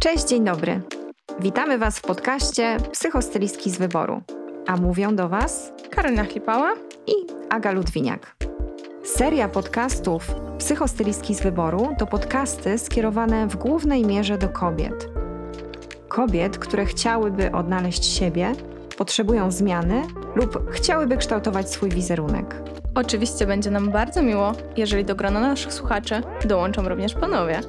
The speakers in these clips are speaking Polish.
Cześć, dzień dobry. Witamy Was w podcaście Psychostylistki z wyboru. A mówią do Was Karolina Chlipała i Aga Ludwiniak. Seria podcastów Psychostylistki z wyboru to podcasty skierowane w głównej mierze do kobiet. Kobiet, które chciałyby odnaleźć siebie, potrzebują zmiany lub chciałyby kształtować swój wizerunek. Oczywiście będzie nam bardzo miło, jeżeli do grona naszych słuchaczy dołączą również panowie.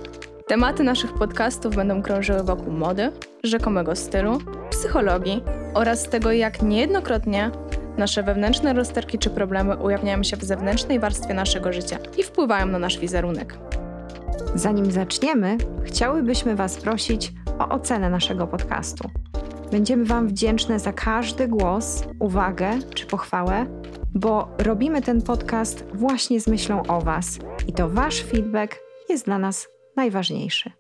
Tematy naszych podcastów będą krążyły wokół mody, rzekomego stylu, psychologii oraz tego, jak niejednokrotnie nasze wewnętrzne rozterki czy problemy ujawniają się w zewnętrznej warstwie naszego życia i wpływają na nasz wizerunek. Zanim zaczniemy, chciałybyśmy Was prosić o ocenę naszego podcastu. Będziemy Wam wdzięczne za każdy głos, uwagę czy pochwałę, bo robimy ten podcast właśnie z myślą o Was i to Wasz feedback jest dla nas najważniejszy.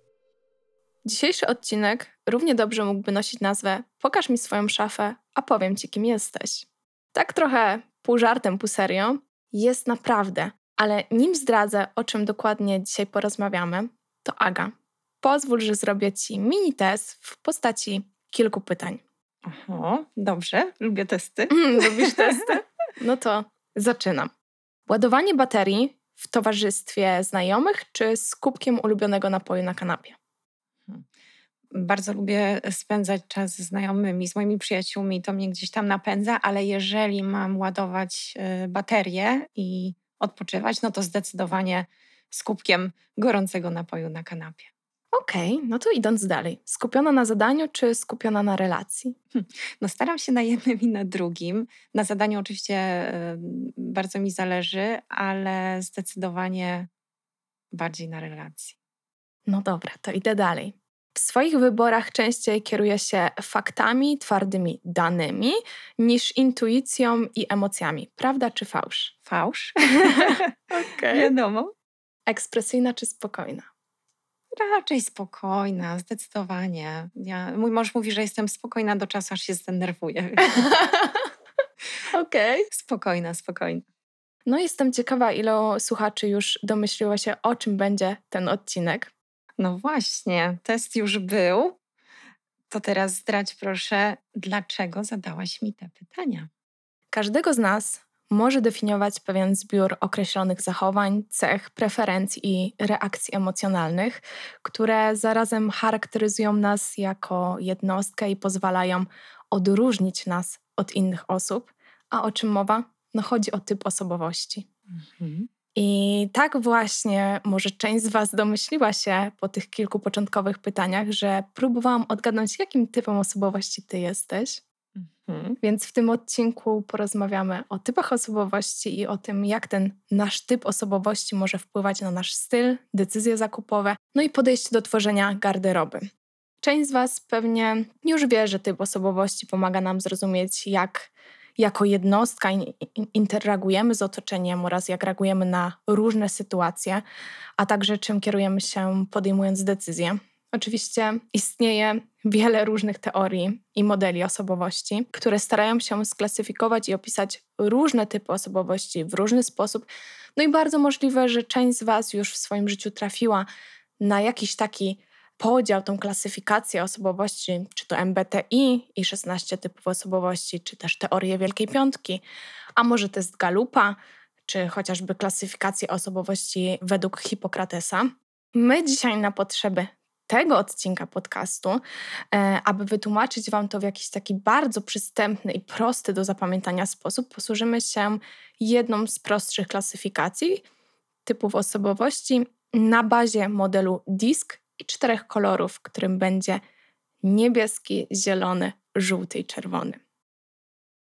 Dzisiejszy odcinek równie dobrze mógłby nosić nazwę Pokaż mi swoją szafę, a powiem ci, kim jesteś. Tak trochę pół żartem, pół serio, jest naprawdę, ale nim zdradzę, o czym dokładnie dzisiaj porozmawiamy, to Aga. Pozwól, że zrobię ci mini test w postaci kilku pytań. Oho, dobrze, lubię testy. Lubisz testy? No to zaczynam. Ładowanie baterii w towarzystwie znajomych czy z kubkiem ulubionego napoju na kanapie? Hmm. Bardzo lubię spędzać czas z znajomymi, z moimi przyjaciółmi, to mnie gdzieś tam napędza, ale jeżeli mam ładować y, baterię i odpoczywać, no to zdecydowanie z kubkiem gorącego napoju na kanapie. Okej, okay, no to idąc dalej. Skupiona na zadaniu czy skupiona na relacji? Hm, no staram się na jednym i na drugim. Na zadaniu oczywiście bardzo mi zależy, ale zdecydowanie bardziej na relacji. No dobra, to idę dalej. W swoich wyborach częściej kieruję się faktami, twardymi danymi, niż intuicją i emocjami. Prawda czy fałsz? Fałsz. Okej. Okay. Wiadomo. Ekspresyjna czy spokojna? Raczej spokojna, zdecydowanie. Ja, mój mąż mówi, że jestem spokojna do czasu, aż się zdenerwuję. Okej. Okay. Spokojna, spokojna. No jestem ciekawa, ile słuchaczy już domyśliło się, o czym będzie ten odcinek. No właśnie, test już był. To teraz zdradź proszę, dlaczego zadałaś mi te pytania? Każdego z nas może definiować pewien zbiór określonych zachowań, cech, preferencji i reakcji emocjonalnych, które zarazem charakteryzują nas jako jednostkę i pozwalają odróżnić nas od innych osób. A o czym mowa? No chodzi o typ osobowości. Mhm. I tak właśnie może część z Was domyśliła się po tych kilku początkowych pytaniach, że próbowałam odgadnąć, jakim typem osobowości Ty jesteś. Mhm. Więc w tym odcinku porozmawiamy o typach osobowości i o tym, jak ten nasz typ osobowości może wpływać na nasz styl, decyzje zakupowe, no i podejście do tworzenia garderoby. Część z Was pewnie już wie, że typ osobowości pomaga nam zrozumieć, jak jako jednostka interagujemy z otoczeniem oraz jak reagujemy na różne sytuacje, a także czym kierujemy się podejmując decyzje. Oczywiście istnieje wiele różnych teorii i modeli osobowości, które starają się sklasyfikować i opisać różne typy osobowości w różny sposób. No i bardzo możliwe, że część z Was już w swoim życiu trafiła na jakiś taki podział, tą klasyfikację osobowości, czy to MBTI i 16 typów osobowości, czy też teorię Wielkiej Piątki, a może test Galupa, czy chociażby klasyfikację osobowości według Hipokratesa. My dzisiaj na potrzeby tego odcinka podcastu, e, aby wytłumaczyć Wam to w jakiś taki bardzo przystępny i prosty do zapamiętania sposób, posłużymy się jedną z prostszych klasyfikacji typów osobowości na bazie modelu DISC i czterech kolorów, którym będzie niebieski, zielony, żółty i czerwony.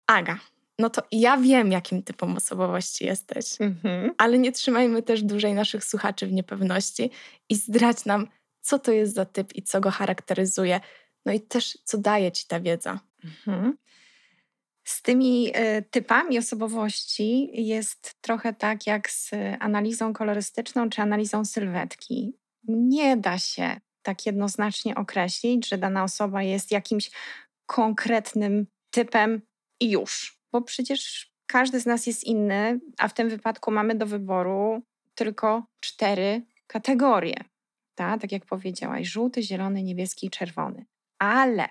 Aga, no to ja wiem, jakim typem osobowości jesteś, mm-hmm. ale nie trzymajmy też dłużej naszych słuchaczy w niepewności i zdradź nam, co to jest za typ i co go charakteryzuje, no i też co daje ci ta wiedza. Mhm. Z tymi y, typami osobowości jest trochę tak jak z analizą kolorystyczną czy analizą sylwetki. Nie da się tak jednoznacznie określić, że dana osoba jest jakimś konkretnym typem i już, bo przecież każdy z nas jest inny, a w tym wypadku mamy do wyboru tylko cztery kategorie tak, tak jak powiedziałaś, żółty, zielony, niebieski, czerwony. Ale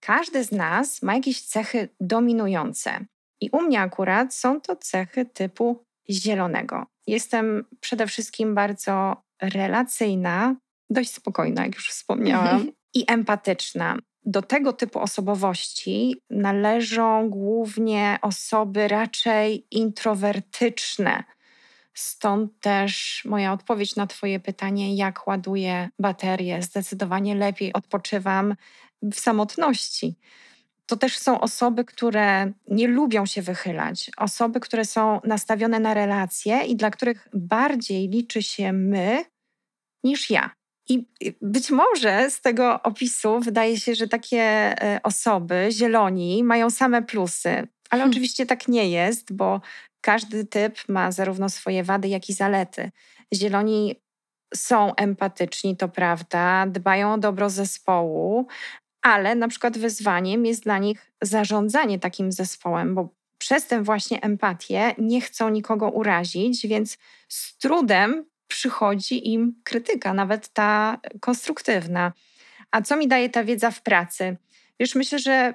każdy z nas ma jakieś cechy dominujące. I u mnie akurat są to cechy typu zielonego. Jestem przede wszystkim bardzo relacyjna, dość spokojna, jak już wspomniałam, i empatyczna. Do tego typu osobowości należą głównie osoby raczej introwertyczne. Stąd też moja odpowiedź na Twoje pytanie, jak ładuję baterię. Zdecydowanie lepiej odpoczywam w samotności. To też są osoby, które nie lubią się wychylać, osoby, które są nastawione na relacje i dla których bardziej liczy się my niż ja. I być może z tego opisu wydaje się, że takie e, osoby, zieloni, mają same plusy, ale hmm. oczywiście tak nie jest, bo każdy typ ma zarówno swoje wady, jak i zalety. Zieloni są empatyczni, to prawda, dbają o dobro zespołu, ale na przykład wyzwaniem jest dla nich zarządzanie takim zespołem, bo przez tę właśnie empatię nie chcą nikogo urazić, więc z trudem przychodzi im krytyka, nawet ta konstruktywna. A co mi daje ta wiedza w pracy? Wiesz, myślę, że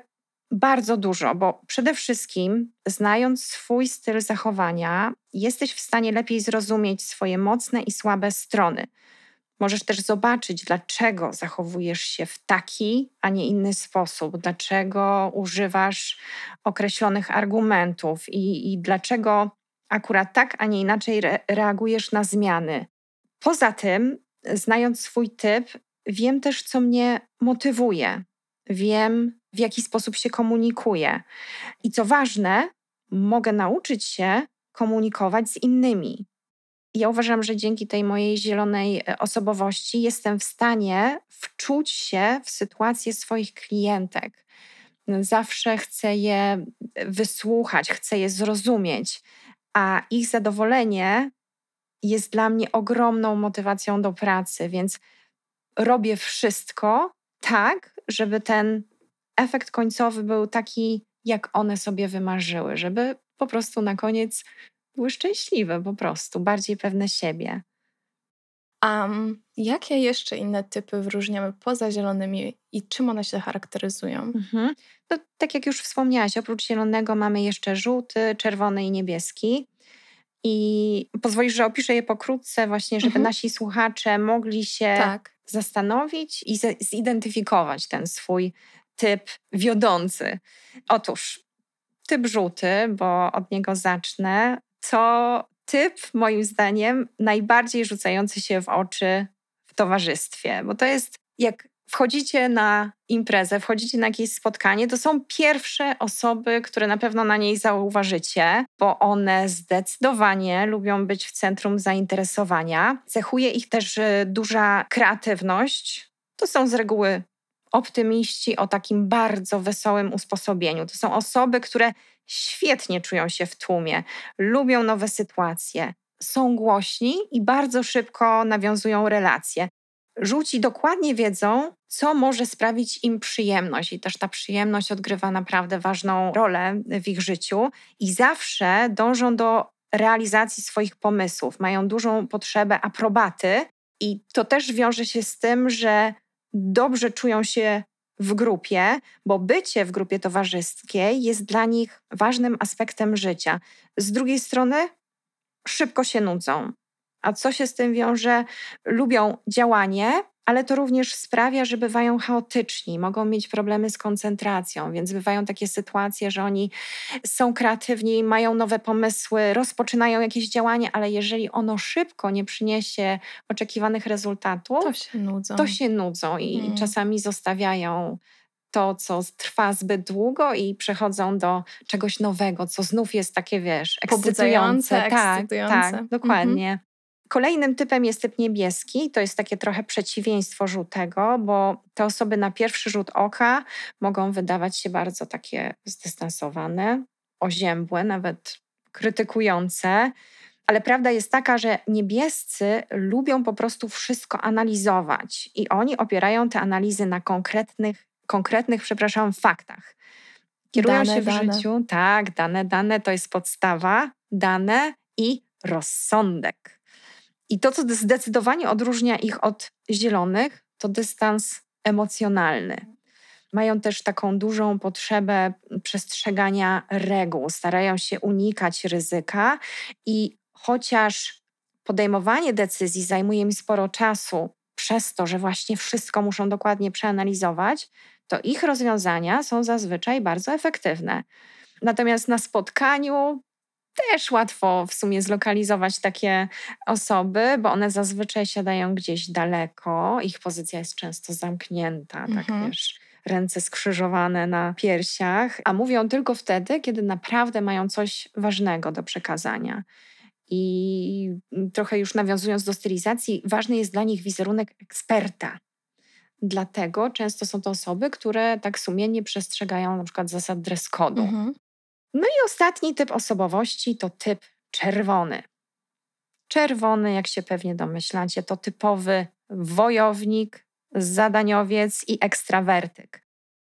bardzo dużo, bo przede wszystkim, znając swój styl zachowania, jesteś w stanie lepiej zrozumieć swoje mocne i słabe strony. Możesz też zobaczyć, dlaczego zachowujesz się w taki, a nie inny sposób, dlaczego używasz określonych argumentów i, i dlaczego akurat tak, a nie inaczej re reagujesz na zmiany. Poza tym, znając swój typ, wiem też, co mnie motywuje. Wiem, w jaki sposób się komunikuję. I co ważne, mogę nauczyć się komunikować z innymi. Ja uważam, że dzięki tej mojej zielonej e, osobowości jestem w stanie wczuć się w sytuację swoich klientek. Zawsze chcę je wysłuchać, chcę je zrozumieć, a ich zadowolenie jest dla mnie ogromną motywacją do pracy, więc robię wszystko tak, żeby ten efekt końcowy był taki, jak one sobie wymarzyły, żeby po prostu na koniec były szczęśliwe, po prostu, bardziej pewne siebie. Um, jakie jeszcze inne typy wyróżniamy poza zielonymi i czym one się charakteryzują? Mhm. No, tak jak już wspomniałaś, oprócz zielonego mamy jeszcze żółty, czerwony i niebieski. I pozwolisz, że opiszę je pokrótce, właśnie, żeby mhm. nasi słuchacze mogli się tak. zastanowić i zidentyfikować ten swój typ wiodący. Otóż typ żółty, bo od niego zacznę, to typ, moim zdaniem, najbardziej rzucający się w oczy w towarzystwie, bo to jest jak wchodzicie na imprezę, wchodzicie na jakieś spotkanie, to są pierwsze osoby, które na pewno na niej zauważycie, bo one zdecydowanie lubią być w centrum zainteresowania. Cechuje ich też y, duża kreatywność. To są z reguły optymiści o takim bardzo wesołym usposobieniu. To są osoby, które świetnie czują się w tłumie, lubią nowe sytuacje, są głośni i bardzo szybko nawiązują relacje. Żółci dokładnie wiedzą, co może sprawić im przyjemność, i też ta przyjemność odgrywa naprawdę ważną rolę w ich życiu, i zawsze dążą do realizacji swoich pomysłów, mają dużą potrzebę aprobaty, i to też wiąże się z tym, że dobrze czują się w grupie, bo bycie w grupie towarzyskiej jest dla nich ważnym aspektem życia. Z drugiej strony szybko się nudzą. A co się z tym wiąże? Lubią działanie, ale to również sprawia, że bywają chaotyczni, mogą mieć problemy z koncentracją, więc bywają takie sytuacje, że oni są kreatywni, mają nowe pomysły, rozpoczynają jakieś działanie, ale jeżeli ono szybko nie przyniesie oczekiwanych rezultatów, to się nudzą, to się nudzą i hmm. czasami zostawiają to, co trwa zbyt długo i przechodzą do czegoś nowego, co znów jest takie, wiesz, ekscytujące. Tak, ekscytujące. tak, dokładnie. Mhm. Kolejnym typem jest typ niebieski. To jest takie trochę przeciwieństwo żółtego, bo te osoby na pierwszy rzut oka mogą wydawać się bardzo takie zdystansowane, oziębłe, nawet krytykujące. Ale prawda jest taka, że niebiescy lubią po prostu wszystko analizować i oni opierają te analizy na konkretnych, konkretnych, przepraszam, faktach. Kierują dane, się w dane. życiu, tak, dane, dane to jest podstawa, dane i rozsądek. I to, co zdecydowanie odróżnia ich od zielonych, to dystans emocjonalny. Mają też taką dużą potrzebę przestrzegania reguł, starają się unikać ryzyka i chociaż podejmowanie decyzji zajmuje mi sporo czasu, przez to, że właśnie wszystko muszą dokładnie przeanalizować, to ich rozwiązania są zazwyczaj bardzo efektywne. Natomiast na spotkaniu też łatwo w sumie zlokalizować takie osoby, bo one zazwyczaj siadają gdzieś daleko, ich pozycja jest często zamknięta, tak mhm. tak wiesz, ręce skrzyżowane na piersiach, a mówią tylko wtedy, kiedy naprawdę mają coś ważnego do przekazania. I trochę już nawiązując do stylizacji, ważny jest dla nich wizerunek eksperta. Dlatego często są to osoby, które tak sumiennie przestrzegają na przykład zasad dress code'u. Mhm. No i ostatni typ osobowości to typ czerwony. Czerwony, jak się pewnie domyślacie, to typowy wojownik, zadaniowiec i ekstrawertyk.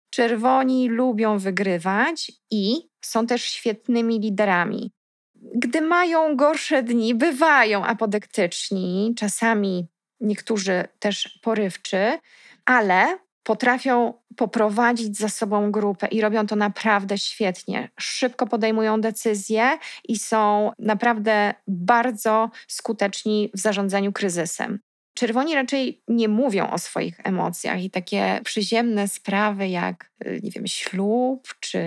Czerwoni lubią wygrywać i są też świetnymi liderami. Gdy mają gorsze dni, bywają apodektyczni, czasami niektórzy też porywczy, ale potrafią poprowadzić za sobą grupę i robią to naprawdę świetnie. Szybko podejmują decyzje i są naprawdę bardzo skuteczni w zarządzaniu kryzysem. Czerwoni raczej nie mówią o swoich emocjach i takie przyziemne sprawy jak, y, nie wiem, ślub czy,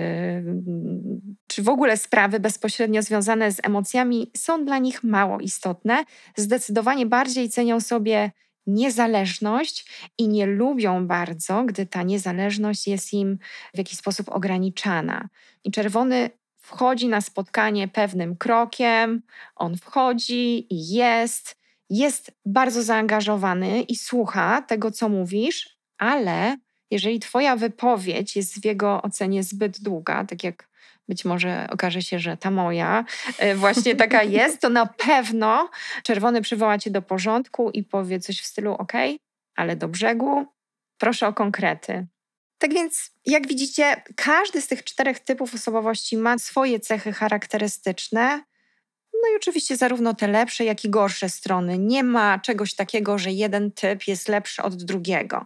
czy w ogóle sprawy bezpośrednio związane z emocjami są dla nich mało istotne. Zdecydowanie bardziej cenią sobie niezależność i nie lubią bardzo, gdy ta niezależność jest im w jakiś sposób ograniczana. I czerwony wchodzi na spotkanie pewnym krokiem, on wchodzi i jest jest bardzo zaangażowany i słucha tego, co mówisz, ale jeżeli Twoja wypowiedź jest w jego ocenie zbyt długa, tak jak być może okaże się, że ta moja e, właśnie taka jest, to na pewno czerwony przywoła cię do porządku i powie coś w stylu: OK, ale do brzegu, proszę o konkrety. Tak więc, jak widzicie, każdy z tych czterech typów osobowości ma swoje cechy charakterystyczne. No i oczywiście zarówno te lepsze, jak i gorsze strony. Nie ma czegoś takiego, że jeden typ jest lepszy od drugiego.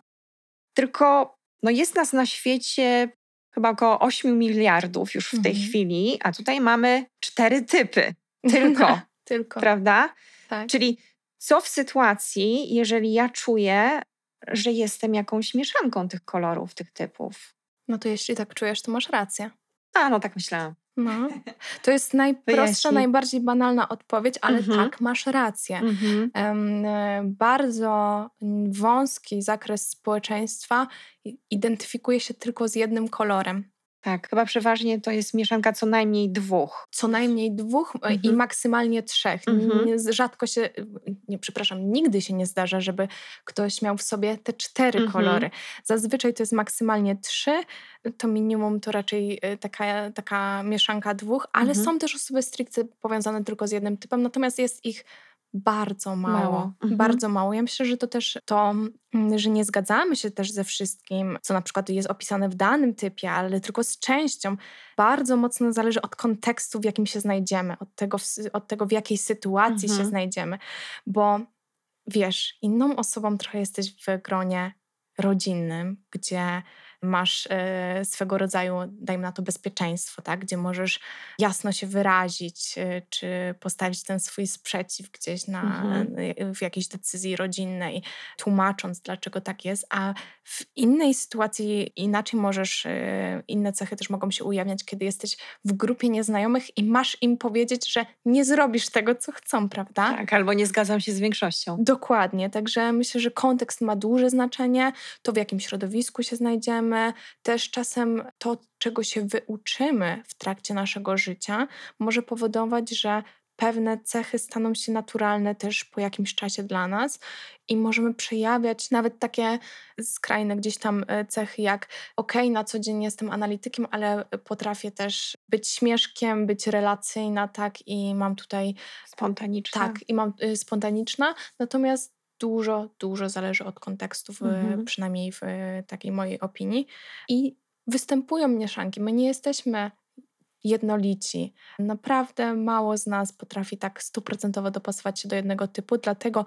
Tylko no jest nas na świecie chyba około 8 miliardów już w tej mhm. chwili, a tutaj mamy cztery typy. Tylko. Tylko. Prawda? Tak. Czyli co w sytuacji, jeżeli ja czuję, że jestem jakąś mieszanką tych kolorów, tych typów? No to jeśli tak czujesz, to masz rację. A, no tak myślałam. No. To jest najprostsza, najbardziej banalna odpowiedź, ale mhm. tak, masz rację. Mhm. Um, bardzo wąski zakres społeczeństwa identyfikuje się tylko z jednym kolorem. Tak, chyba przeważnie to jest mieszanka co najmniej dwóch. Co najmniej dwóch e, mhm. i maksymalnie trzech. Mhm. Rzadko się, nie, przepraszam, nigdy się nie zdarza, żeby ktoś miał w sobie te cztery mhm. kolory. Zazwyczaj to jest maksymalnie trzy, to minimum to raczej e, taka, taka mieszanka dwóch, ale mhm. są też osoby stricte powiązane tylko z jednym typem, natomiast jest ich bardzo mało. mało. Mhm. Bardzo mało. Ja myślę, że to też to, mm, że nie zgadzamy się też ze wszystkim, co na przykład jest opisane w danym typie, ale tylko z częścią. Bardzo mocno zależy od kontekstu, w jakim się znajdziemy, od tego, od tego w jakiej sytuacji mhm. się znajdziemy. Bo wiesz, inną osobą trochę jesteś w gronie rodzinnym, gdzie masz e, swego rodzaju, dajmy na to, bezpieczeństwo, tak? gdzie możesz jasno się wyrazić, e, czy postawić ten swój sprzeciw gdzieś na, mhm. w jakiejś decyzji rodzinnej, tłumacząc, dlaczego tak jest, a w innej sytuacji inaczej możesz, e, inne cechy też mogą się ujawniać, kiedy jesteś w grupie nieznajomych i masz im powiedzieć, że nie zrobisz tego, co chcą, prawda? Tak, albo nie zgadzam się z większością. Dokładnie, także myślę, że kontekst ma duże znaczenie, to w jakim środowisku się znajdziemy, też czasem to, czego się wyuczymy w trakcie naszego życia, może powodować, że pewne cechy staną się naturalne też po jakimś czasie dla nas i możemy przejawiać nawet takie skrajne gdzieś tam e, cechy, jak ok, na co dzień jestem analitykiem, ale potrafię też być śmieszkiem, być relacyjna, tak, i mam tutaj. Spontaniczna. Tak, i mam y, spontaniczna, natomiast dużo, dużo zależy od kontekstu, mhm. przynajmniej w takiej mojej opinii. I występują mieszanki. My nie jesteśmy jednolici. Naprawdę mało z nas potrafi tak stuprocentowo dopasować się do jednego typu, dlatego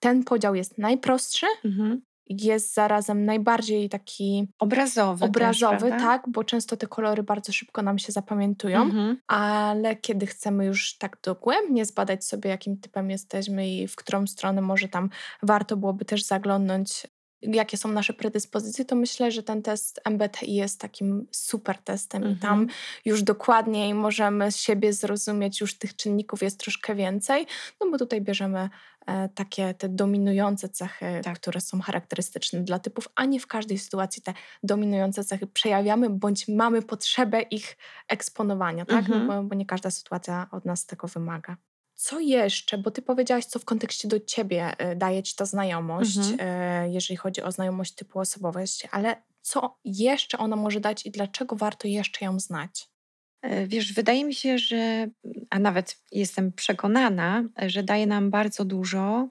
ten podział jest najprostszy, mhm jest zarazem najbardziej taki obrazowy. Obrazowy, też, tak, bo często te kolory bardzo szybko nam się zapamiętują, mhm. ale kiedy chcemy już tak dogłębnie zbadać sobie, jakim typem jesteśmy i w którą stronę może tam warto byłoby też zaglądnąć jakie są nasze predyspozycje, to myślę, że ten test MBTI jest takim super testem mhm. i tam mhm. już dokładniej możemy siebie zrozumieć, już tych czynników jest troszkę więcej, no bo tutaj bierzemy e, takie te dominujące cechy, tak. które są charakterystyczne dla typów, a nie w każdej sytuacji te dominujące cechy przejawiamy, bądź mamy potrzebę ich eksponowania, tak? No mhm. No bo, bo nie każda sytuacja od nas tego wymaga. Co jeszcze? Bo ty powiedziałaś, co w kontekście do ciebie y, daje ci ta znajomość, mhm. Y, jeżeli chodzi o znajomość typu osobowości, ale co jeszcze ona może dać i dlaczego warto jeszcze ją znać? E, wiesz, wydaje mi się, że, a nawet jestem przekonana, że daje nam bardzo dużo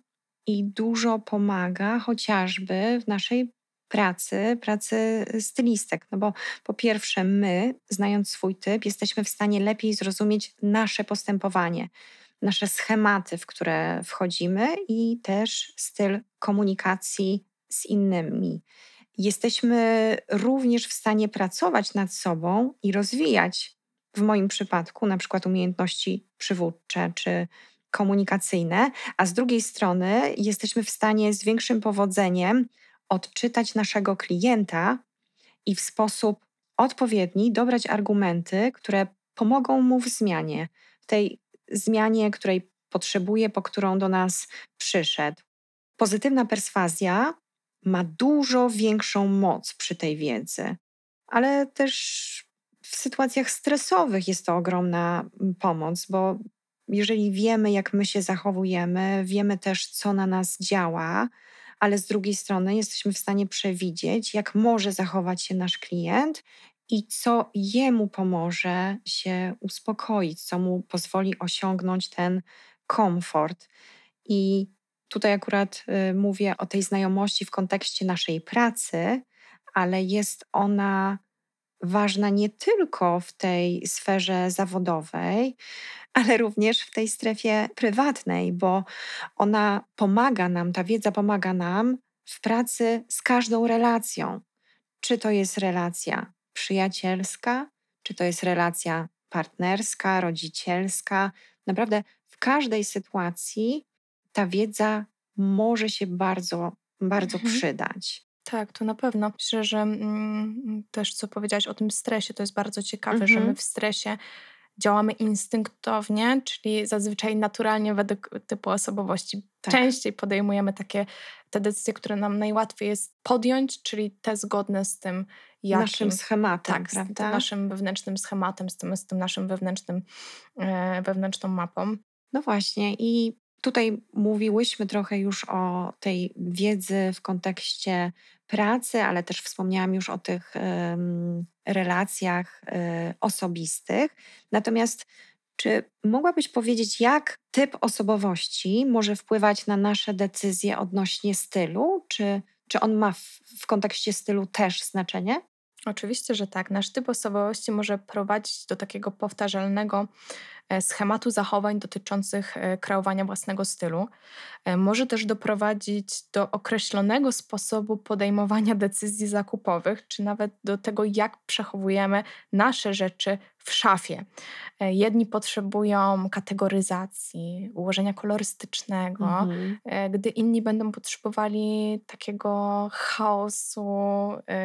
i dużo pomaga chociażby w naszej pracy, pracy stylistek. No bo po pierwsze, my, znając swój typ, jesteśmy w stanie lepiej zrozumieć nasze postępowanie nasze schematy, w które wchodzimy i też styl komunikacji z innymi. Jesteśmy również w stanie pracować nad sobą i rozwijać w moim przypadku na przykład umiejętności przywódcze czy komunikacyjne, a z drugiej strony jesteśmy w stanie z większym powodzeniem odczytać naszego klienta i w sposób odpowiedni dobrać argumenty, które pomogą mu w zmianie, w tej zmianie, której potrzebuje, po którą do nas przyszedł. Pozytywna perswazja ma dużo większą moc przy tej wiedzy, ale też w sytuacjach stresowych jest to ogromna pomoc, bo jeżeli wiemy, jak my się zachowujemy, wiemy też, co na nas działa, ale z drugiej strony jesteśmy w stanie przewidzieć, jak może zachować się nasz klient i co jemu pomoże się uspokoić, co mu pozwoli osiągnąć ten komfort. I tutaj akurat y, mówię o tej znajomości w kontekście naszej pracy, ale jest ona ważna nie tylko w tej sferze zawodowej, ale również w tej strefie prywatnej, bo ona pomaga nam, ta wiedza pomaga nam w pracy z każdą relacją. Czy to jest relacja przyjacielska, czy to jest relacja partnerska, rodzicielska. Naprawdę w każdej sytuacji ta wiedza może się bardzo, bardzo mhm. przydać. Tak, to na pewno. Myślę, że mm, też co powiedziałaś o tym stresie, to jest bardzo ciekawe, mhm. że my mhm. w stresie działamy instynktownie, czyli zazwyczaj naturalnie według typu osobowości. Tak. Częściej podejmujemy takie te decyzje, które nam najłatwiej jest podjąć, czyli te zgodne z tym, jakim, naszym schematem, tak, prawda? z naszym wewnętrznym schematem, z tym, z tym naszym wewnętrznym, e, wewnętrzną mapą. No właśnie i tutaj mówiłyśmy trochę już o tej wiedzy w kontekście pracy, ale też wspomniałam już o tych um, relacjach um, osobistych. Natomiast czy mogłabyś powiedzieć, jak typ osobowości może wpływać na nasze decyzje odnośnie stylu? Czy, czy on ma w, w kontekście stylu też znaczenie? Oczywiście, że tak. Nasz typ osobowości może prowadzić do takiego powtarzalnego E, schematu zachowań dotyczących e, kreowania własnego stylu. E, może też doprowadzić do określonego sposobu podejmowania decyzji zakupowych, czy nawet do tego, jak przechowujemy nasze rzeczy w szafie. Jedni potrzebują kategoryzacji, ułożenia kolorystycznego, mhm. gdy inni będą potrzebowali takiego chaosu,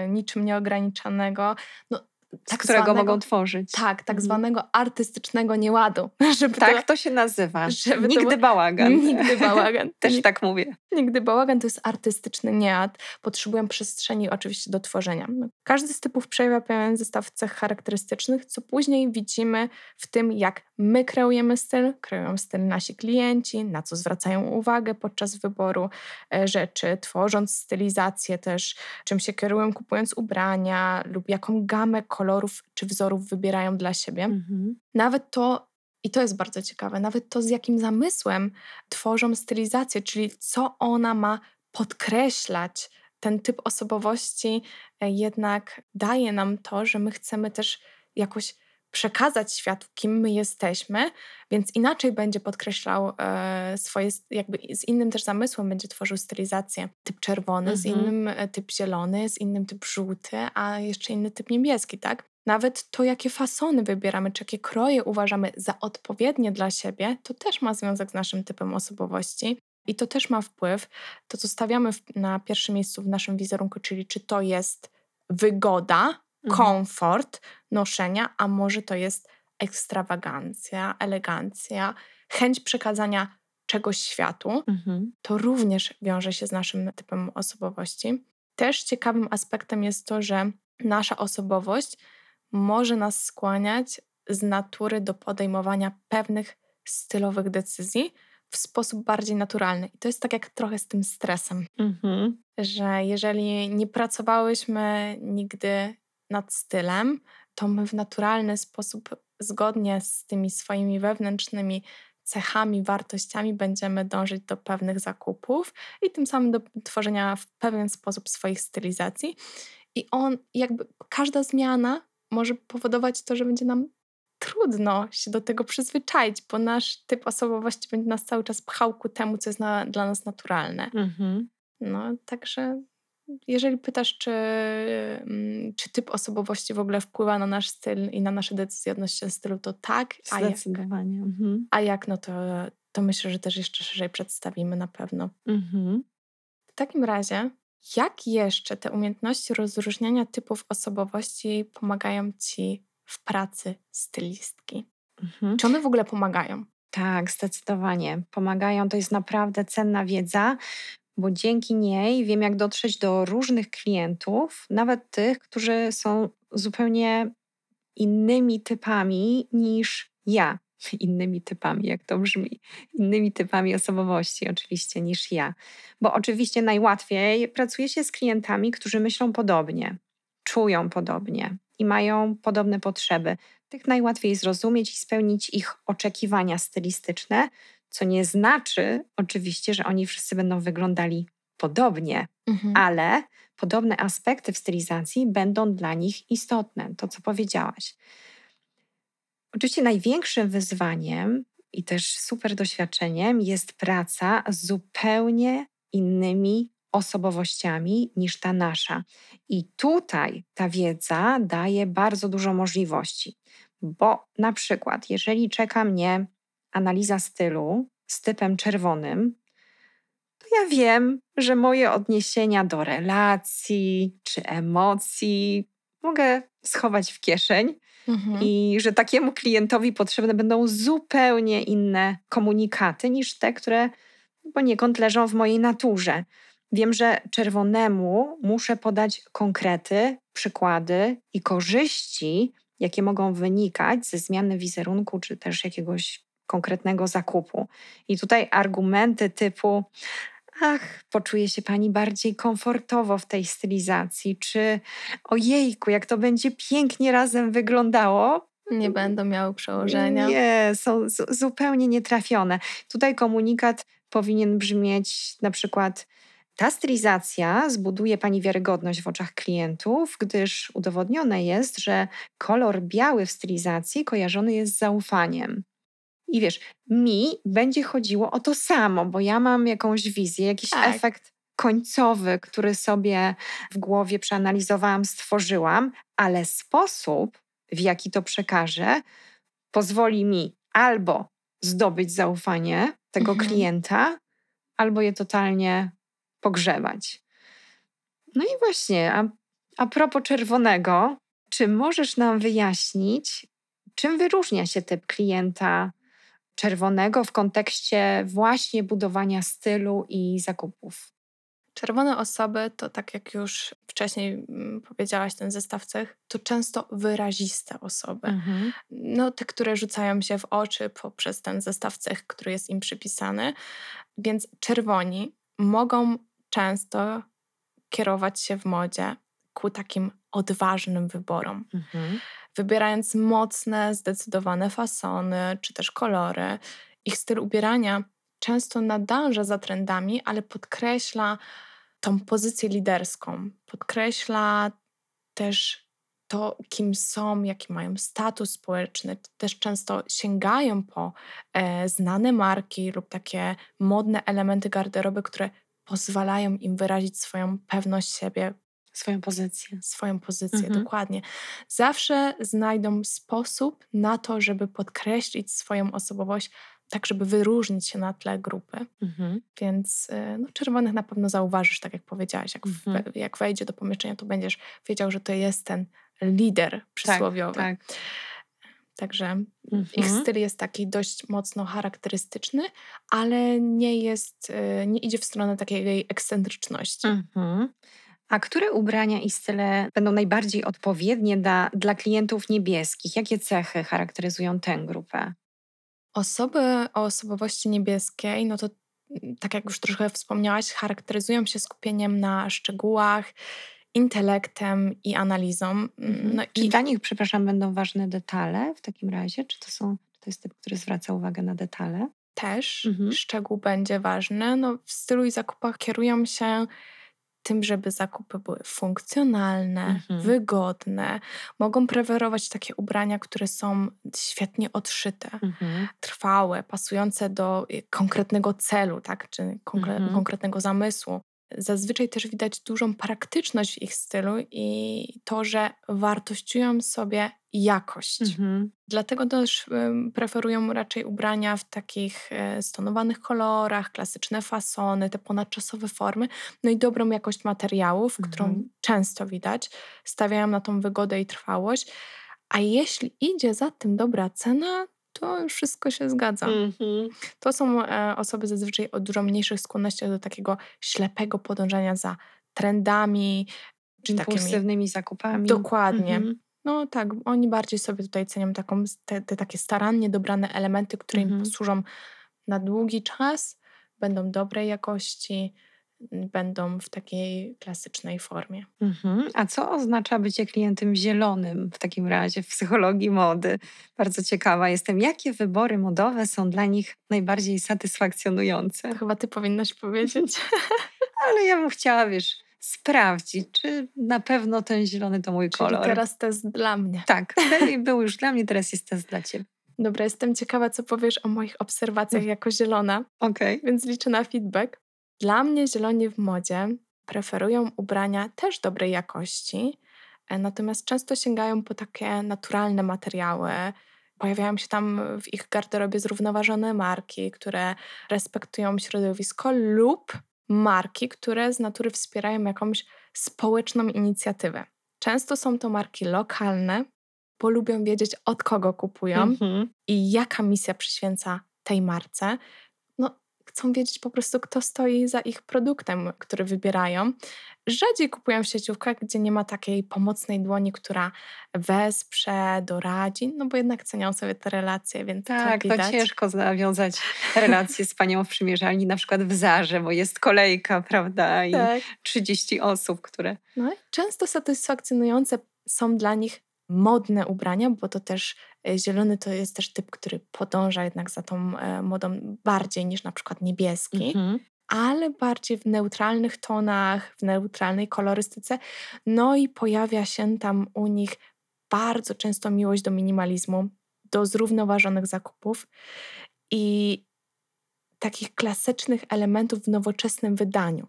niczym nieograniczonego. No, tak którego zwanego, mogą tworzyć. Tak, tak mhm. zwanego artystycznego nieładu. Żeby tak to, to się nazywa. Żeby nigdy bałagan. Nigdy bałagan. Też tak mówię. Nigdy bałagan to jest artystyczny nieład. Potrzebują przestrzeni oczywiście do tworzenia. No, każdy z typów przejawia pewien zestaw cech charakterystycznych, co później widzimy w tym, jak my kreujemy styl, kreują styl nasi klienci, na co zwracają uwagę podczas wyboru e, rzeczy, tworząc stylizację też, czym się kierują kupując ubrania lub jaką gamę kolorów czy wzorów wybierają dla siebie. Mhm. Nawet to, i to jest bardzo ciekawe, nawet to z jakim zamysłem tworzą stylizację, czyli co ona ma podkreślać. Ten typ osobowości e, jednak daje nam to, że my chcemy też jakoś przekazać światu, kim my jesteśmy, więc inaczej będzie podkreślał e, swoje, jakby z innym też zamysłem będzie tworzył stylizację. Typ czerwony, mhm. z innym e, typ zielony, z innym typ żółty, a jeszcze inny typ niebieski, tak? Nawet to, jakie fasony wybieramy, czy jakie kroje uważamy za odpowiednie dla siebie, to też ma związek z naszym typem osobowości. I to też ma wpływ, to co stawiamy na pierwszym miejscu w naszym wizerunku, czyli czy to jest wygoda. Komfort noszenia, a może to jest ekstrawagancja, elegancja, chęć przekazania czegoś światu, mhm. to również wiąże się z naszym typem osobowości. Też ciekawym aspektem jest to, że nasza osobowość może nas skłaniać z natury do podejmowania pewnych stylowych decyzji w sposób bardziej naturalny. I to jest tak jak trochę z tym stresem, mhm. że jeżeli nie pracowałyśmy nigdy nad stylem, to my w naturalny sposób, zgodnie z tymi swoimi wewnętrznymi cechami, wartościami, będziemy dążyć do pewnych zakupów i tym samym do tworzenia w pewien sposób swoich stylizacji. I on, jakby każda zmiana może powodować to, że będzie nam trudno się do tego przyzwyczaić, bo nasz typ osobowości będzie nas cały czas pchał ku temu, co jest na, dla nas naturalne. Mhm. No, także jeżeli pytasz, czy, mm, czy typ osobowości w ogóle wpływa na nasz styl i na nasze decyzje odnośnie stylu, to tak. A. Jak, mhm. a jak, no to, to myślę, że też jeszcze szerzej przedstawimy na pewno. Mhm. W takim razie, jak jeszcze te umiejętności rozróżniania typów osobowości pomagają Ci w pracy stylistki? Mhm. Czy one w ogóle pomagają? Tak, zdecydowanie. Pomagają. To jest naprawdę cenna wiedza, bo dzięki niej wiem, jak dotrzeć do różnych klientów, nawet tych, którzy są zupełnie innymi typami niż ja. Innymi typami, jak to brzmi, innymi typami osobowości, oczywiście, niż ja. Bo oczywiście najłatwiej pracuje się z klientami, którzy myślą podobnie, czują podobnie i mają podobne potrzeby. Tych najłatwiej zrozumieć i spełnić ich oczekiwania stylistyczne, co nie znaczy oczywiście, że oni wszyscy będą wyglądali podobnie, mhm. ale podobne aspekty w stylizacji będą dla nich istotne. To, co powiedziałaś. Oczywiście największym wyzwaniem i też super doświadczeniem jest praca z zupełnie innymi osobowościami niż ta nasza. I tutaj ta wiedza daje bardzo dużo możliwości, bo na przykład, jeżeli czeka mnie analiza stylu z typem czerwonym, to ja wiem, że moje odniesienia do relacji czy emocji mogę schować w kieszeń mhm. i że takiemu klientowi potrzebne będą zupełnie inne komunikaty niż te, które poniekąd leżą w mojej naturze. Wiem, że czerwonemu muszę podać konkrety, przykłady i korzyści, jakie mogą wynikać ze zmiany wizerunku czy też jakiegoś konkretnego zakupu. I tutaj argumenty typu ach, poczuje się pani bardziej komfortowo w tej stylizacji, czy ojejku, jak to będzie pięknie razem wyglądało. Nie będą miały przełożenia. Nie, są zupełnie nietrafione. Tutaj komunikat powinien brzmieć na przykład ta stylizacja zbuduje Pani wiarygodność w oczach klientów, gdyż udowodnione jest, że kolor biały w stylizacji kojarzony jest z zaufaniem. I wiesz, mi będzie chodziło o to samo, bo ja mam jakąś wizję, jakiś tak. efekt końcowy, który sobie w głowie przeanalizowałam, stworzyłam, ale sposób, w jaki to przekażę, pozwoli mi albo zdobyć zaufanie tego mhm. klienta, albo je totalnie pogrzebać. No i właśnie, a, a propos czerwonego, czy możesz nam wyjaśnić, czym wyróżnia się typ klienta czerwonego w kontekście właśnie budowania stylu i zakupów? Czerwone osoby to, tak jak już wcześniej mm, powiedziałaś, ten zestaw cech, to często wyraziste osoby. Mhm. No, te, które rzucają się w oczy poprzez ten zestaw cech, który jest im przypisany. Więc czerwoni mogą często kierować się w modzie ku takim odważnym wyborom. Mhm. Wybierając mocne, zdecydowane fasony czy też kolory, ich styl ubierania często nadąża za trendami, ale podkreśla tą pozycję liderską, podkreśla też to, kim są, jaki mają status społeczny, też często sięgają po e, znane marki lub takie modne elementy garderoby, które pozwalają im wyrazić swoją pewność siebie. Swoją pozycję. Swoją pozycję, mhm. dokładnie. Zawsze znajdą sposób na to, żeby podkreślić swoją osobowość, tak żeby wyróżnić się na tle grupy. Mhm. Więc y, no, czerwonych na pewno zauważysz, tak jak powiedziałaś. Jak, mhm. jak wejdzie do pomieszczenia, to będziesz wiedział, że to jest ten lider tak, przysłowiowy. Tak, tak. Także mhm. ich styl jest taki dość mocno charakterystyczny, ale nie jest, y, nie idzie w stronę takiej ekscentryczności. Mhm. A które ubrania i style będą najbardziej odpowiednie dla, dla klientów niebieskich? Jakie cechy charakteryzują tę grupę? Osoby o osobowości niebieskiej, no to mm, tak jak już trochę wspomniałaś, charakteryzują się skupieniem na szczegółach, intelektem i analizą. Mm, mhm. No Czy i... dla nich, przepraszam, będą ważne detale w takim razie? Czy to, są, czy to jest typ, który zwraca uwagę na detale? Też mhm. szczegół będzie ważny. No, w stylu i zakupach kierują się tym, żeby zakupy były funkcjonalne, mhm. wygodne. Mogą preferować takie ubrania, które są świetnie odszyte, mhm. trwałe, pasujące do y, konkretnego celu, tak? czy konkre mhm. konkretnego zamysłu. Zazwyczaj też widać dużą praktyczność w ich stylu i to, że wartościują sobie jakość. Mhm. Dlatego też preferują raczej ubrania w takich e, stonowanych kolorach, klasyczne fasony, te ponadczasowe formy, no i dobrą jakość materiałów, mhm. którą często widać. Stawiają na tą wygodę i trwałość. A jeśli idzie za tym dobra cena, to już wszystko się zgadza. Mm-hmm. To są e, osoby zazwyczaj o dużo mniejszych skłonnościach do takiego ślepego podążania za trendami, czy impulsywnymi takimi, zakupami. Dokładnie. Mm-hmm. No tak, oni bardziej sobie tutaj cenią taką, te, te takie starannie dobrane elementy, które mm-hmm. im posłużą na długi czas, będą dobrej jakości, będą w takiej klasycznej formie. Mhm. A co oznacza bycie klientem zielonym w takim razie w psychologii mody? Bardzo ciekawa jestem, jakie wybory modowe są dla nich najbardziej satysfakcjonujące? To chyba ty powinnaś powiedzieć. Ale ja bym chciała, wiesz, sprawdzić, czy na pewno ten zielony to mój Czyli kolor. teraz test dla mnie. Tak, był już dla mnie, teraz jest test dla ciebie. Dobra, jestem ciekawa, co powiesz o moich obserwacjach mm. jako zielona. Okej. Okay. Więc liczę na feedback. Dla mnie zieloni w modzie preferują ubrania też dobrej jakości, e, natomiast często sięgają po takie naturalne materiały. Pojawiają się tam w ich garderobie zrównoważone marki, które respektują środowisko lub marki, które z natury wspierają jakąś społeczną inicjatywę. Często są to marki lokalne, bo lubią wiedzieć od kogo kupują mm-hmm. i jaka misja przyświęca tej marce chcą wiedzieć po prostu, kto stoi za ich produktem, który wybierają. Rzadziej kupują w sieciówkach, gdzie nie ma takiej pomocnej dłoni, która wesprze, doradzi, no bo jednak cenią sobie te relacje, więc Tak, to, to ciężko nawiązać relacje z panią w przymierzalni, na przykład w Zarze, bo jest kolejka, prawda, i tak. 30 osób, które... No i często satysfakcjonujące są dla nich modne ubrania, bo to też e, zielony to jest też typ, który podąża jednak za tą e, modą bardziej niż na przykład niebieski. Mhm. Ale bardziej w neutralnych tonach, w neutralnej kolorystyce. No i pojawia się tam u nich bardzo często miłość do minimalizmu, do zrównoważonych zakupów i takich klasycznych elementów w nowoczesnym wydaniu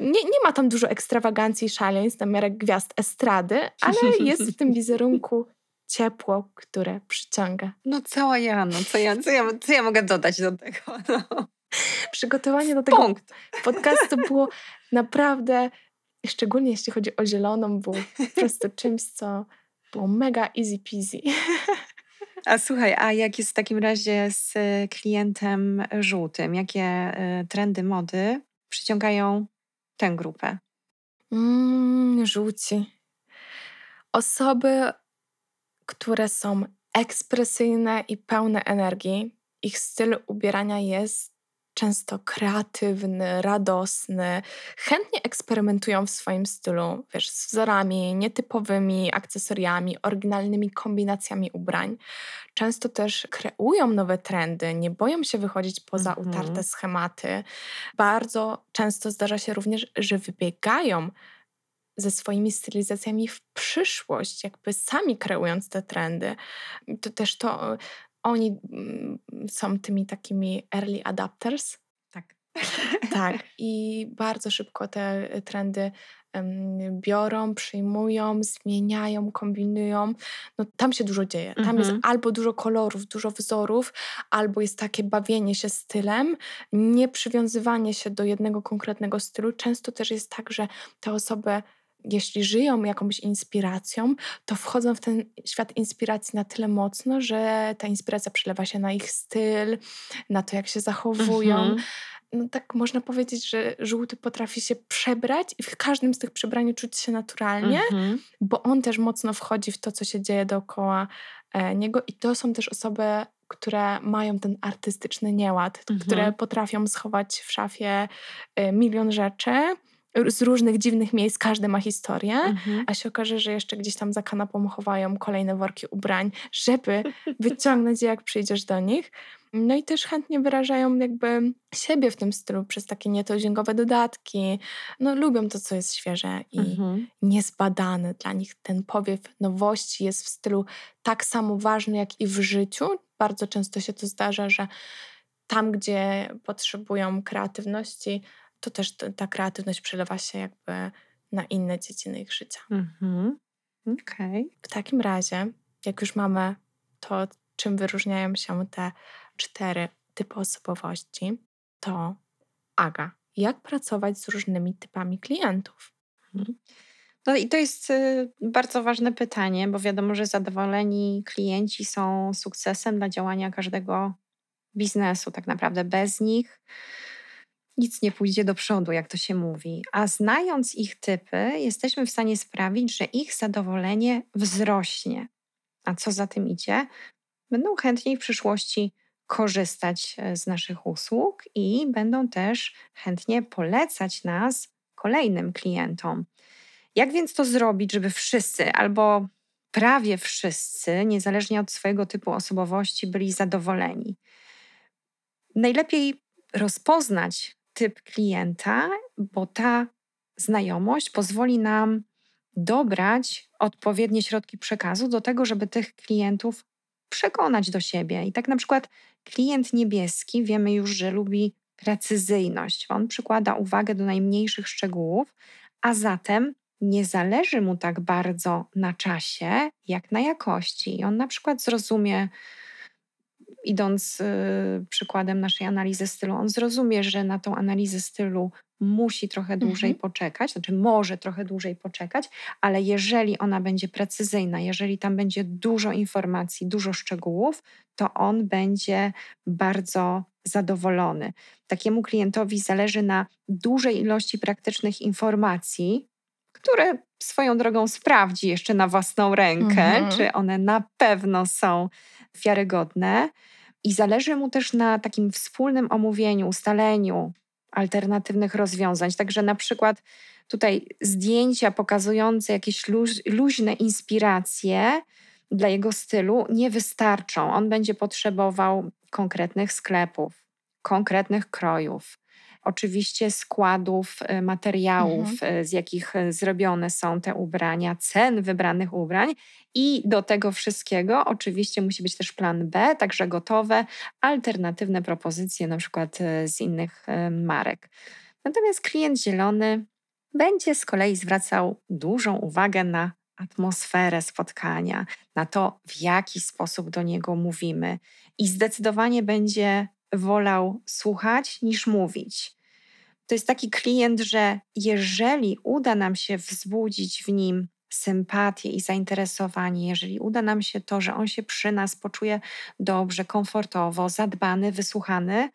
nie, nie ma tam dużo ekstrawagancji i szaleństw na miarę gwiazd estrady, ale jest w tym wizerunku ciepło, które przyciąga. No cała ja, no co ja, co ja, co ja mogę dodać do tego? No. Przygotowanie do tego Punkt. podcastu było naprawdę, szczególnie jeśli chodzi o zieloną, było po prostu czymś, co było mega easy peasy. A słuchaj, a jak jest w takim razie z klientem żółtym? Jakie y, trendy mody przyciągają tę grupę? Mm, żółci. Osoby, które są ekspresyjne i pełne energii. Ich styl ubierania jest często kreatywny, radosny, chętnie eksperymentują w swoim stylu, wiesz, z wzorami, nietypowymi akcesoriami, oryginalnymi kombinacjami ubrań. Często też kreują nowe trendy, nie boją się wychodzić poza mhm. utarte schematy. Bardzo często zdarza się również, że wybiegają ze swoimi stylizacjami w przyszłość, jakby sami kreując te trendy. To też to oni mm, są tymi takimi early adapters. Tak. Tak. I bardzo szybko te trendy biorą, przyjmują, zmieniają, kombinują. No, tam się dużo dzieje. Tam mhm. jest albo dużo kolorów, dużo wzorów, albo jest takie bawienie się stylem, nie przywiązywanie się do jednego konkretnego stylu. Często też jest tak, że te osoby jeśli żyją jakąś inspiracją, to wchodzą w ten świat inspiracji na tyle mocno, że ta inspiracja przelewa się na ich styl, na to, jak się zachowują. Mhm no tak można powiedzieć, że żółty potrafi się przebrać i w każdym z tych przebrań czuć się naturalnie, mhm. bo on też mocno wchodzi w to, co się dzieje dookoła e, niego i to są też osoby, które mają ten artystyczny nieład, mhm. które potrafią schować w szafie e, milion rzeczy, z różnych dziwnych miejsc, każdy ma historię, mhm. a się okaże, że jeszcze gdzieś tam za kanapą chowają kolejne worki ubrań, żeby wyciągnąć je, jak przyjdziesz do nich. No i też chętnie wyrażają jakby siebie w tym stylu przez takie nietuzinkowe dodatki. No lubią to, co jest świeże i mhm. niezbadane. Dla nich ten powiew nowości jest w stylu tak samo ważny, jak i w życiu. Bardzo często się to zdarza, że tam, gdzie potrzebują kreatywności, to też ta kreatywność przelewa się jakby na inne dziedziny ich życia. Mhm. Okay. W takim razie, jak już mamy to, czym wyróżniają się te cztery typy osobowości, to Aga, jak pracować z różnymi typami klientów? Mhm. No i to jest y, bardzo ważne pytanie, bo wiadomo, że zadowoleni klienci są sukcesem dla działania każdego biznesu. Tak naprawdę bez nich nic nie pójdzie do przodu, jak to się mówi. A znając ich typy, jesteśmy w stanie sprawić, że ich zadowolenie wzrośnie. A co za tym idzie? Będą chętniej w przyszłości korzystać e, z naszych usług i będą też chętnie polecać nas kolejnym klientom. Jak więc to zrobić, żeby wszyscy albo prawie wszyscy, niezależnie od swojego typu osobowości, byli zadowoleni? Najlepiej rozpoznać typ klienta, bo ta znajomość pozwoli nam dobrać odpowiednie środki przekazu do tego, żeby tych klientów przekonać do siebie. I tak na przykład klient niebieski wiemy już, że lubi precyzyjność. On przykłada uwagę do najmniejszych szczegółów, a zatem nie zależy mu tak bardzo na czasie, jak na jakości. I on na przykład zrozumie, idąc y, przykładem naszej analizy stylu, on zrozumie, że na tą analizę stylu musi trochę dłużej mhm. poczekać, znaczy może trochę dłużej poczekać, ale jeżeli ona będzie precyzyjna, jeżeli tam będzie dużo informacji, dużo szczegółów, to on będzie bardzo zadowolony. Takiemu klientowi zależy na dużej ilości praktycznych informacji, które swoją drogą sprawdzi jeszcze na własną rękę, mhm. czy one na pewno są wiarygodne. I zależy mu też na takim wspólnym omówieniu, ustaleniu alternatywnych rozwiązań. Także na przykład tutaj zdjęcia pokazujące jakieś luź, luźne inspiracje dla jego stylu nie wystarczą. On będzie potrzebował konkretnych sklepów, konkretnych krojów, oczywiście składów y, materiałów, mhm. Y, z jakich y, zrobione są te ubrania, cen wybranych ubrań i do tego wszystkiego oczywiście musi być też plan B, także gotowe, alternatywne propozycje, na przykład z innych marek. Natomiast klient zielony będzie z kolei zwracał dużą uwagę na atmosferę spotkania, na to, w jaki sposób do niego mówimy i zdecydowanie będzie wolał słuchać niż mówić to jest taki klient, że jeżeli uda nam się wzbudzić w nim sympatię i zainteresowanie, jeżeli uda nam się to, że on się przy nas poczuje dobrze, komfortowo, zadbany, wysłuchany,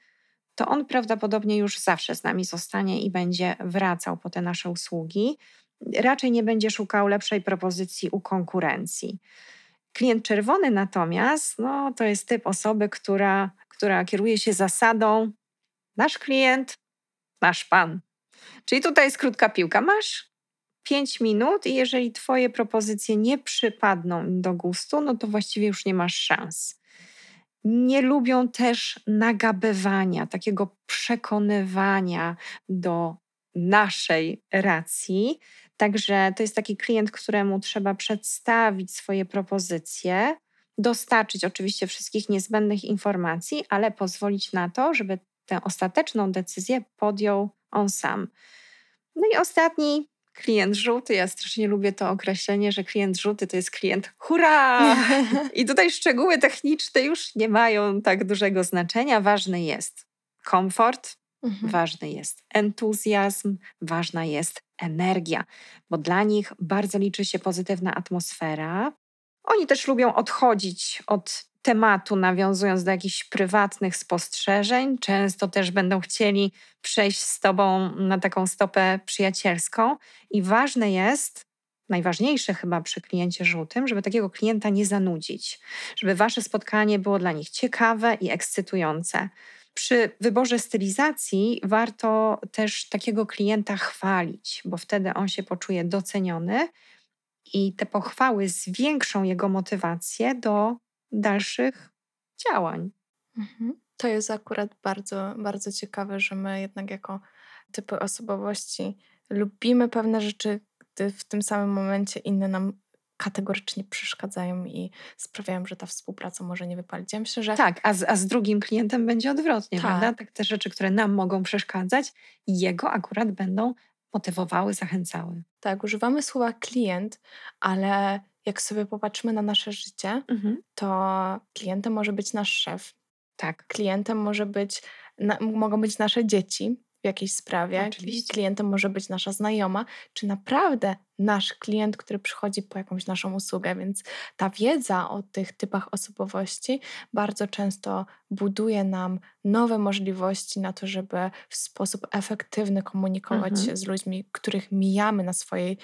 to on prawdopodobnie już zawsze z nami zostanie i będzie wracał po te nasze usługi. Raczej nie będzie szukał lepszej propozycji u konkurencji. Klient czerwony natomiast, no, to jest typ osoby, która, która kieruje się zasadą: nasz klient masz pan. Czyli tutaj jest krótka piłka. Masz 5 minut i jeżeli twoje propozycje nie przypadną im do gustu, no to właściwie już nie masz szans. Nie lubią też nagabywania, takiego przekonywania do naszej racji. Także to jest taki klient, któremu trzeba przedstawić swoje propozycje, dostarczyć oczywiście wszystkich niezbędnych informacji, ale pozwolić na to, żeby tę ostateczną decyzję podjął on sam. No i ostatni klient żółty. Ja strasznie lubię to określenie, że klient żółty to jest klient hurra! I tutaj szczegóły techniczne już nie mają tak dużego znaczenia. Ważny jest komfort, mhm. ważny jest entuzjazm, ważna jest energia, bo dla nich bardzo liczy się pozytywna atmosfera. Oni też lubią odchodzić od tematu, nawiązując do jakichś prywatnych spostrzeżeń. Często też będą chcieli przejść z Tobą na taką stopę przyjacielską. I ważne jest, najważniejsze chyba przy kliencie żółtym, żeby takiego klienta nie zanudzić, żeby Wasze spotkanie było dla nich ciekawe i ekscytujące. Przy wyborze stylizacji warto też takiego klienta chwalić, bo wtedy on się poczuje doceniony i te pochwały zwiększą jego motywację do dalszych działań. Mhm. To jest akurat bardzo, bardzo ciekawe, że my jednak jako typy osobowości lubimy pewne rzeczy, gdy w tym samym momencie inne nam kategorycznie przeszkadzają i sprawiają, że ta współpraca może nie wypalić. Ja myślę, że... Tak, a z, a z drugim klientem będzie odwrotnie, tak. prawda? Tak, te rzeczy, które nam mogą przeszkadzać, jego akurat będą motywowały, zachęcały. Tak, używamy słowa klient, ale jak sobie popatrzymy na nasze życie, mhm. to klientem może być nasz szef. Tak. Klientem może być, na, mogą być nasze dzieci w jakiejś sprawie. Oczywiście. Klientem może być nasza znajoma, czy naprawdę nasz klient, który przychodzi po jakąś naszą usługę. Więc ta wiedza o tych typach osobowości bardzo często buduje nam nowe możliwości na to, żeby w sposób efektywny komunikować mhm. się z ludźmi, których mijamy na swojej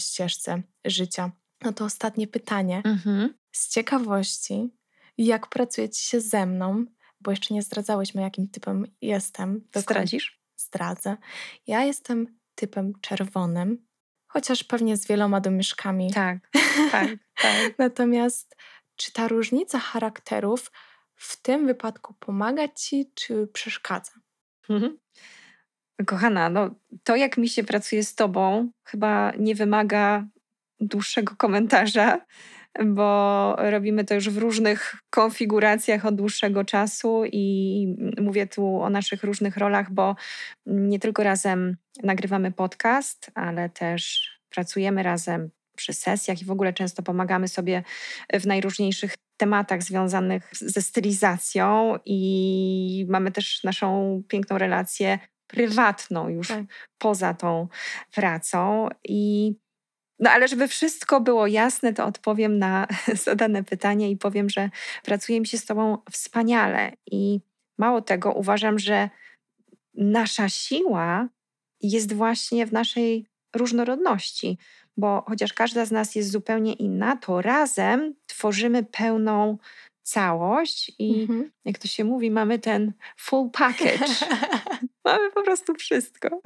ścieżce życia. No to ostatnie pytanie. Mhm. Z ciekawości, jak pracujecie się ze mną, bo jeszcze nie zdradzałyśmy, jakim typem jestem. Zdradzisz? Zdradzę. Ja jestem typem czerwonym, chociaż pewnie z wieloma domieszkami. Tak, tak, tak. Natomiast czy ta różnica charakterów w tym wypadku pomaga ci, czy przeszkadza? Mhm. Kochana, no to jak mi się pracuje z tobą, chyba nie wymaga dłuższego komentarza, bo robimy to już w różnych konfiguracjach od dłuższego czasu i mówię tu o naszych różnych rolach, bo nie tylko razem nagrywamy podcast, ale też pracujemy razem przy sesjach i w ogóle często pomagamy sobie w najróżniejszych tematach związanych ze stylizacją i mamy też naszą piękną relację prywatną już tak. poza tą pracą i no ale żeby wszystko było jasne, to odpowiem na zadane pytanie i powiem, że pracuje mi się z Tobą wspaniale. I mało tego, uważam, że nasza siła jest właśnie w naszej różnorodności, bo chociaż każda z nas jest zupełnie inna, to razem tworzymy pełną całość i mhm. jak to się mówi, mamy ten full package. mamy po prostu wszystko.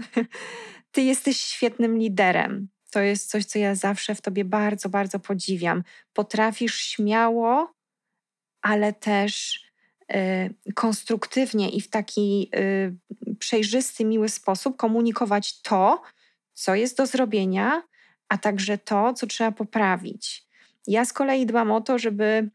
Ty jesteś świetnym liderem. To jest coś, co ja zawsze w tobie bardzo, bardzo podziwiam. Potrafisz śmiało, ale też y, konstruktywnie i w taki y, przejrzysty, miły sposób komunikować to, co jest do zrobienia, a także to, co trzeba poprawić. Ja z kolei dbam o to, żeby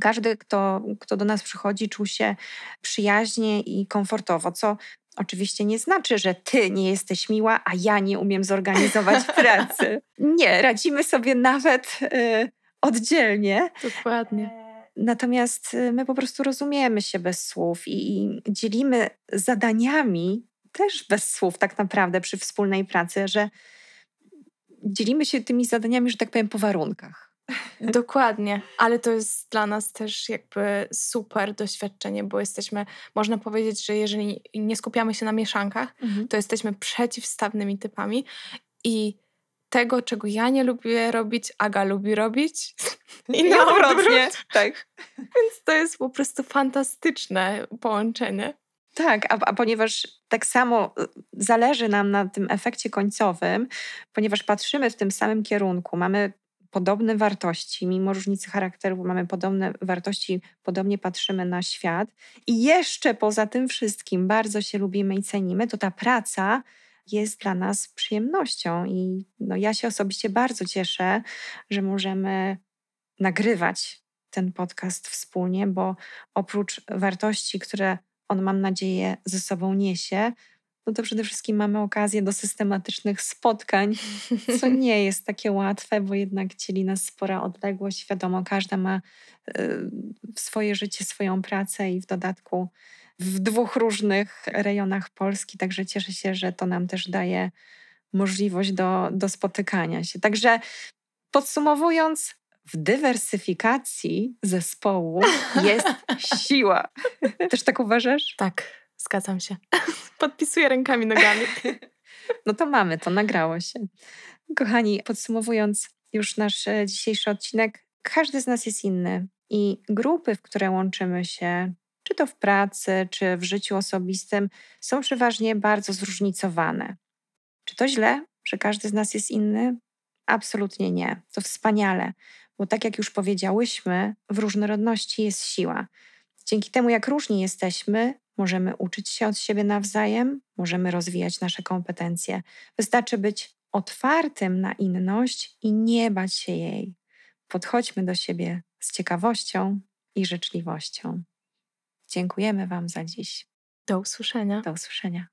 każdy, kto, kto do nas przychodzi, czuł się przyjaźnie i komfortowo, co Oczywiście nie znaczy, że ty nie jesteś miła, a ja nie umiem zorganizować pracy. Nie, radzimy sobie nawet y, oddzielnie. Dokładnie. E, natomiast y, my po prostu rozumiemy się bez słów i, i dzielimy zadaniami też bez słów, tak naprawdę, przy wspólnej pracy, że dzielimy się tymi zadaniami, że tak powiem, po warunkach. Dokładnie, ale to jest dla nas też jakby super doświadczenie, bo jesteśmy, można powiedzieć, że jeżeli nie skupiamy się na mieszankach, mhm. to jesteśmy przeciwstawnymi typami i tego, czego ja nie lubię robić, Aga lubi robić. I na odwrót. Tak. Więc to jest po prostu fantastyczne połączenie. Tak, a, a, ponieważ tak samo y, zależy nam na tym efekcie końcowym, ponieważ patrzymy w tym samym kierunku, mamy podobne wartości, mimo różnicy charakteru, mamy podobne wartości, podobnie patrzymy na świat i jeszcze poza tym wszystkim bardzo się lubimy i cenimy, to ta praca jest dla nas przyjemnością. I no, ja się osobiście bardzo cieszę, że możemy nagrywać ten podcast wspólnie, bo oprócz wartości, które on, mam nadzieję, ze sobą niesie, no to przede wszystkim mamy okazję do systematycznych spotkań, co nie jest takie łatwe, bo jednak dzieli nas spora odległość. Wiadomo, każda ma y, swoje życie, swoją pracę i w dodatku w dwóch różnych rejonach Polski, także cieszę się, że to nam też daje możliwość do, do spotykania się. Także podsumowując, w dywersyfikacji zespołu jest siła. Też tak uważasz? Tak, zgadzam się. Podpisuję rękami, nogami. No to mamy to, nagrało się. Kochani, podsumowując już nasz e, dzisiejszy odcinek, każdy z nas jest inny i grupy, w które łączymy się, czy to w pracy, czy w życiu osobistym, są przeważnie bardzo zróżnicowane. Czy to źle, że każdy z nas jest inny? Absolutnie nie. To wspaniale, bo tak jak już powiedziałyśmy, w różnorodności jest siła. Dzięki temu, jak różni jesteśmy, możemy uczyć się od siebie nawzajem, możemy rozwijać nasze kompetencje. Wystarczy być otwartym na inność i nie bać się jej. Podchodźmy do siebie z ciekawością i życzliwością. Dziękujemy Wam za dziś. Do usłyszenia. Do usłyszenia.